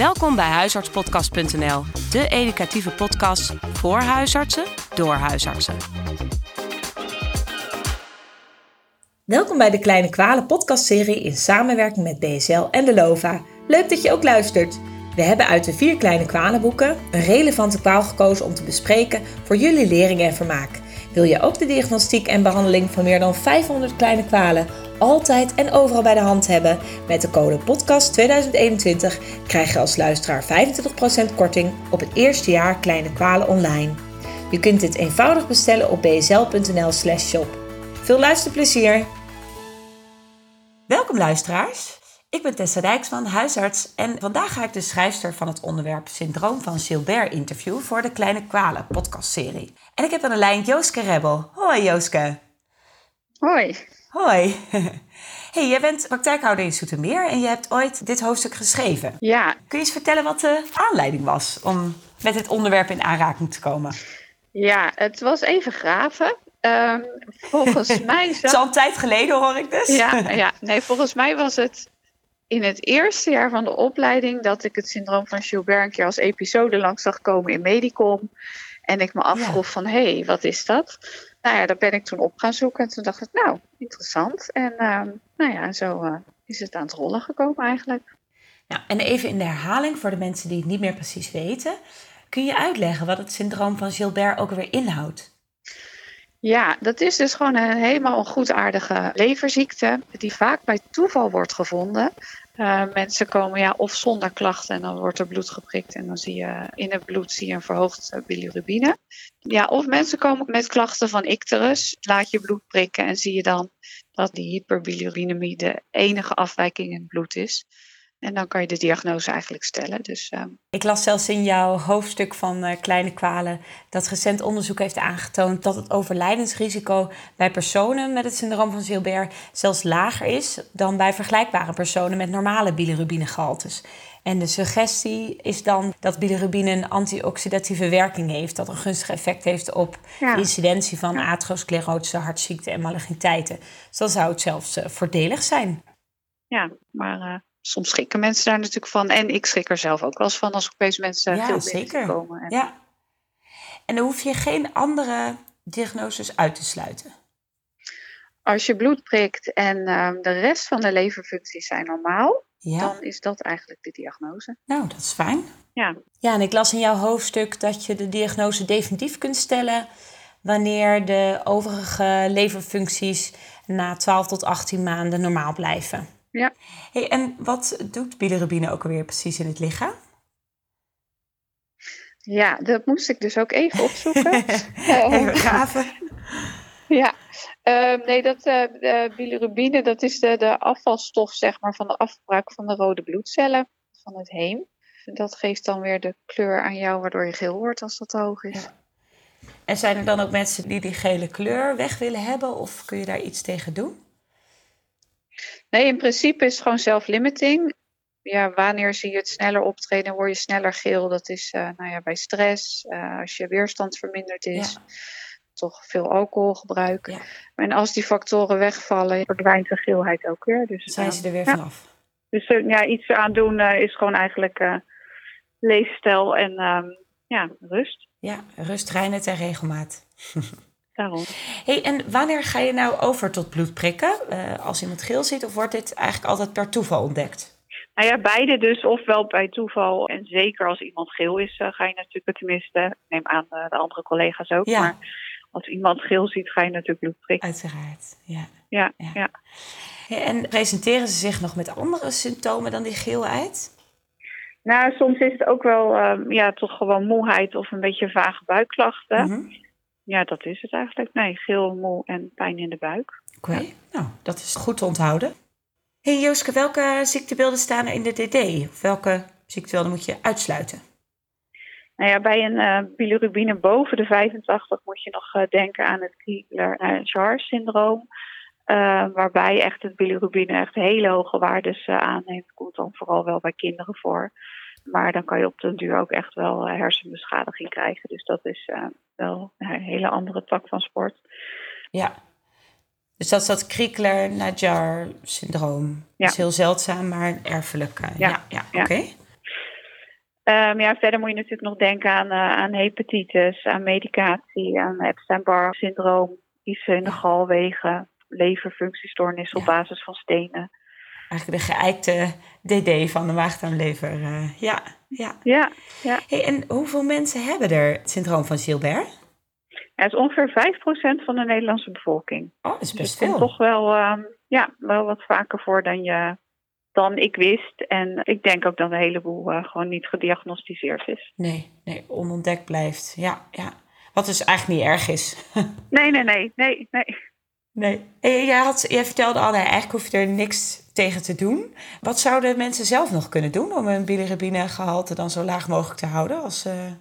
Welkom bij huisartspodcast.nl, de educatieve podcast voor huisartsen door huisartsen. Welkom bij de Kleine Kwalen podcastserie in samenwerking met BSL en de LOVA. Leuk dat je ook luistert. We hebben uit de vier kleine kwalenboeken een relevante kwaal gekozen om te bespreken voor jullie lering en vermaak. Wil je ook de diagnostiek en behandeling van meer dan 500 kleine kwalen altijd en overal bij de hand hebben? Met de code podcast 2021 krijg je als luisteraar 25% korting op het eerste jaar kleine kwalen online. Je kunt dit eenvoudig bestellen op bsl.nl/shop. Veel luisterplezier! Welkom luisteraars. Ik ben Tessa Dijksman, huisarts en vandaag ga ik de schrijfster van het onderwerp Syndroom van Gilbert interviewen voor de Kleine Kwalen podcastserie. En ik heb aan de lijn Jooske Rebel. Hoi Jooske. Hoi. Hoi. Hey, jij bent praktijkhouder in Soetermeer en je hebt ooit dit hoofdstuk geschreven. Ja. Kun je eens vertellen wat de aanleiding was om met dit onderwerp in aanraking te komen? Ja, het was even graven. Um, volgens mij... Zat... Het is al een tijd geleden, hoor ik dus. Ja, ja, nee, volgens mij was het in het eerste jaar van de opleiding dat ik het syndroom van Gilbert een keer als episode langs zag komen in Medicom. En ik me afvroeg van, hé, hey, wat is dat? Nou ja, daar ben ik toen op gaan zoeken. En toen dacht ik, nou, interessant. En uh, nou ja, zo uh, is het aan het rollen gekomen eigenlijk. Nou, en even in de herhaling voor de mensen die het niet meer precies weten. Kun je uitleggen wat het syndroom van Gilbert ook weer inhoudt? Ja, dat is dus gewoon een helemaal goedaardige leverziekte die vaak bij toeval wordt gevonden. Uh, mensen komen ja, of zonder klachten en dan wordt er bloed geprikt en dan zie je in het bloed zie je een verhoogd bilirubine. Ja, of mensen komen met klachten van icterus, laat je bloed prikken en zie je dan dat die hyperbilirubinemie de enige afwijking in het bloed is. En dan kan je de diagnose eigenlijk stellen. Dus, uh... Ik las zelfs in jouw hoofdstuk van uh, kleine kwalen dat recent onderzoek heeft aangetoond dat het overlijdensrisico bij personen met het syndroom van Gilbert zelfs lager is dan bij vergelijkbare personen met normale bilirubinegehaltes. En de suggestie is dan dat bilirubine een antioxidatieve werking heeft, dat een gunstig effect heeft op ja. de incidentie van ja. atherosclerose, hartziekte en maligniteiten. Dus dan zou het zelfs uh, voordelig zijn. Ja, maar soms schrikken mensen daar natuurlijk van. En ik schrik er zelf ook wel eens van als ik opeens mensen ja, veel zeker. komen. En... Ja. En dan hoef je geen andere diagnoses uit te sluiten. Als je bloed prikt en uh, de rest van de leverfuncties zijn normaal, ja. dan is dat eigenlijk de diagnose. Nou, dat is fijn. Ja. Ja, en ik las in jouw hoofdstuk dat je de diagnose definitief kunt stellen wanneer de overige leverfuncties na 12 tot 18 maanden normaal blijven. Ja. Hey, en wat doet bilirubine ook alweer precies in het lichaam? Ja, dat moest ik dus ook even opzoeken. even graven. ja, uh, nee, dat uh, de bilirubine dat is de, de afvalstof zeg maar, van de afbraak van de rode bloedcellen, van het heem. Dat geeft dan weer de kleur aan jou, waardoor je geel wordt als dat hoog is. Ja. En zijn er dan ook mensen die die gele kleur weg willen hebben, of kun je daar iets tegen doen? Nee, in principe is het gewoon self-limiting. Ja, wanneer zie je het sneller optreden, word je sneller geel. Dat is uh, nou ja, bij stress, uh, als je weerstand verminderd is, ja. toch veel alcoholgebruik. Ja. En als die factoren wegvallen, verdwijnt de geelheid ook weer. Dus, Zijn ze er weer vanaf? Dus ja, iets aan doen is gewoon eigenlijk leefstijl en um, ja, rust. Ja, rust, reinheid en regelmaat. Daarom. Hey, en wanneer ga je nou over tot bloedprikken? Uh, als iemand geel ziet, of wordt dit eigenlijk altijd per toeval ontdekt? Nou ja, beide dus. Ofwel bij toeval. En zeker als iemand geel is, uh, ga je natuurlijk tenminste, ik neem aan uh, de andere collega's ook. Ja. Maar als iemand geel ziet, ga je natuurlijk bloed prikken. Uiteraard, ja. Ja, ja. en presenteren ze zich nog met andere symptomen dan die geelheid? Nou, soms is het ook wel uh, ja, toch gewoon moeheid of een beetje vage buikklachten. Mm -hmm. Ja, dat is het eigenlijk. Nee, geel, moe en pijn in de buik. Oké, okay. ja. nou, dat is goed te onthouden. hey Jooske, welke ziektebeelden staan er in de DD? Of welke ziektebeelden moet je uitsluiten? Nou ja, bij een uh, bilirubine boven de 85 moet je nog uh, denken aan het Kriegler-Jar-syndroom. Uh, waarbij echt het bilirubine echt hele hoge waardes aanneemt. Komt dan vooral wel bij kinderen voor. Maar dan kan je op den duur ook echt wel hersenbeschadiging krijgen. Dus dat is uh, wel een hele andere tak van sport. Ja, dus dat is dat Kriegler-Najjar syndroom. Ja. Dat is heel zeldzaam, maar erfelijk. Ja, ja, ja oké. Okay. Um, ja, verder moet je natuurlijk nog denken aan, uh, aan hepatitis, aan medicatie, aan Epstein-Barr syndroom, iets in de galwegen, leverfunctiestoornis op basis van stenen. Eigenlijk de geëikte DD van de maag-darmlever. Uh, ja, ja. ja, ja. Hey, en hoeveel mensen hebben er het syndroom van Gilbert? Ja, het is ongeveer 5% van de Nederlandse bevolking. Oh, dat is best dus veel. toch wel, um, ja, wel wat vaker voor dan, je, dan ik wist. En ik denk ook dat een heleboel uh, gewoon niet gediagnosticeerd is. Nee, nee, onontdekt blijft. Ja, ja. Wat dus eigenlijk niet erg is. nee, nee, nee, nee, nee. Nee. Jij, had, jij vertelde al, eigenlijk hoef je er niks tegen te doen. Wat zouden mensen zelf nog kunnen doen om hun bilirubinegehalte dan zo laag mogelijk te houden? Als, uh...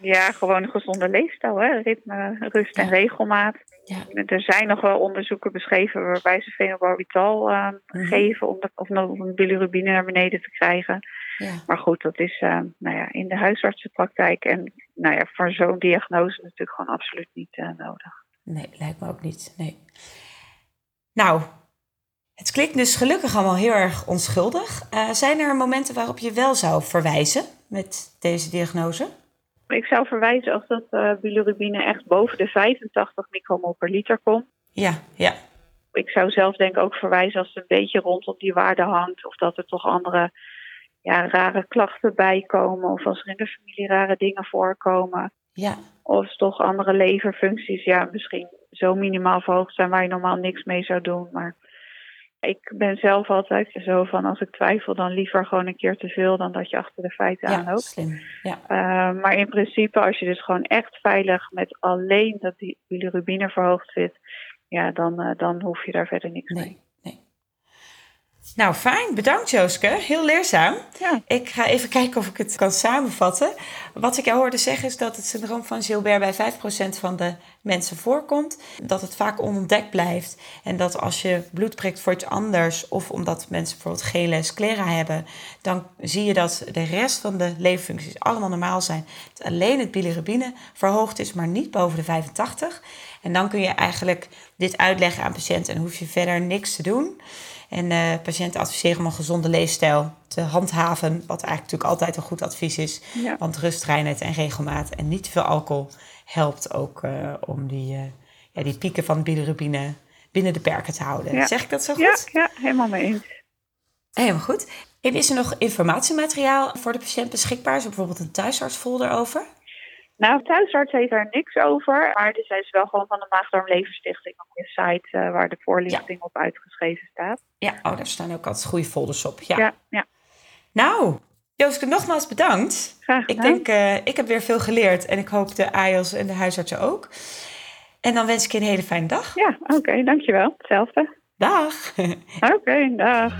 Ja, gewoon een gezonde leefstijl, hè? ritme, rust en Ja. regelmaat. Ja. Er zijn nog wel onderzoeken beschreven waarbij ze fenobarbital uh, Mhm. geven om, de, of om bilirubine naar beneden te krijgen. Ja. Maar goed, dat is uh, nou ja, in de huisartsenpraktijk en nou ja, voor zo'n diagnose natuurlijk gewoon absoluut niet uh, nodig. Nee, lijkt me ook niet. Nee. Nou, het klinkt dus gelukkig allemaal heel erg onschuldig. Uh, zijn er momenten waarop je wel zou verwijzen met deze diagnose? Ik zou verwijzen als dat uh, bilirubine echt boven de 85 micromol per liter komt. Ja, ja. Ik zou zelf denk ik ook verwijzen als het een beetje rondom die waarde hangt. Of dat er toch andere ja, rare klachten bij komen. Of als er in de familie rare dingen voorkomen. Ja. Of toch andere leverfuncties, ja, misschien zo minimaal verhoogd zijn waar je normaal niks mee zou doen. Maar ik ben zelf altijd zo van als ik twijfel, dan liever gewoon een keer te veel dan dat je achter de feiten ja, aanloopt. Slim. Ja. Uh, maar in principe, als je dus gewoon echt veilig met alleen dat die bilirubine verhoogd zit, ja, dan, uh, dan hoef je daar verder niks nee, mee. Nee. Nou, fijn. Bedankt Jooske. Heel leerzaam. Ja. Ik ga even kijken of ik het kan samenvatten. Wat ik jou hoorde zeggen is dat het syndroom van Gilbert bij 5% van de mensen voorkomt. Dat het vaak onontdekt blijft. En dat als je bloed prikt voor iets anders... of omdat mensen bijvoorbeeld gele sclera hebben... dan zie je dat de rest van de leverfuncties allemaal normaal zijn. Dat alleen het bilirubine verhoogd is, maar niet boven de 85. En dan kun je eigenlijk dit uitleggen aan patiënten... en hoef je verder niks te doen... En uh, patiënten adviseren om een gezonde leefstijl te handhaven. Wat eigenlijk natuurlijk altijd een goed advies is. Ja. Want rust, reinheid en regelmaat en niet te veel alcohol helpt ook uh, om die, uh, ja, die pieken van bilirubine binnen de perken te houden. Ja. Zeg ik dat zo goed? Ja, ja helemaal mee eens. Helemaal goed. En is er nog informatiemateriaal voor de patiënt beschikbaar? Is er bijvoorbeeld een thuisartsfolder over? Nou, thuisarts heeft daar niks over. Maar er is wel gewoon van de Maagdarmleverstichting nog een site uh, waar de voorlichting ja. op uitgeschreven staat. Ja, oh, daar staan ook altijd goede folders op. Ja, ja. ja. Nou, Jooske, nogmaals bedankt. Graag ik denk, uh, ik heb weer veel geleerd en ik hoop de AIOS en de huisartsen ook. En dan wens ik je een hele fijne dag. Ja, oké, okay, dankjewel. Hetzelfde. Dag. Oké, okay, dag.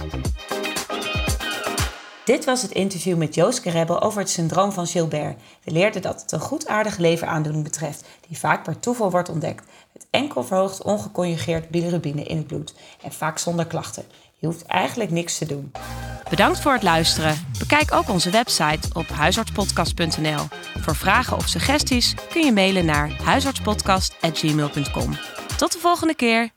Dit was het interview met Jooske Rebel over het syndroom van Gilbert. We leerden dat het een goedaardige leveraandoening betreft, die vaak per toeval wordt ontdekt. Het enkel verhoogt ongeconjugeerd bilirubine in het bloed en vaak zonder klachten. Je hoeft eigenlijk niks te doen. Bedankt voor het luisteren. Bekijk ook onze website op huisartspodcast.nl. Voor vragen of suggesties kun je mailen naar huisartspodcast.gmail.com. Tot de volgende keer.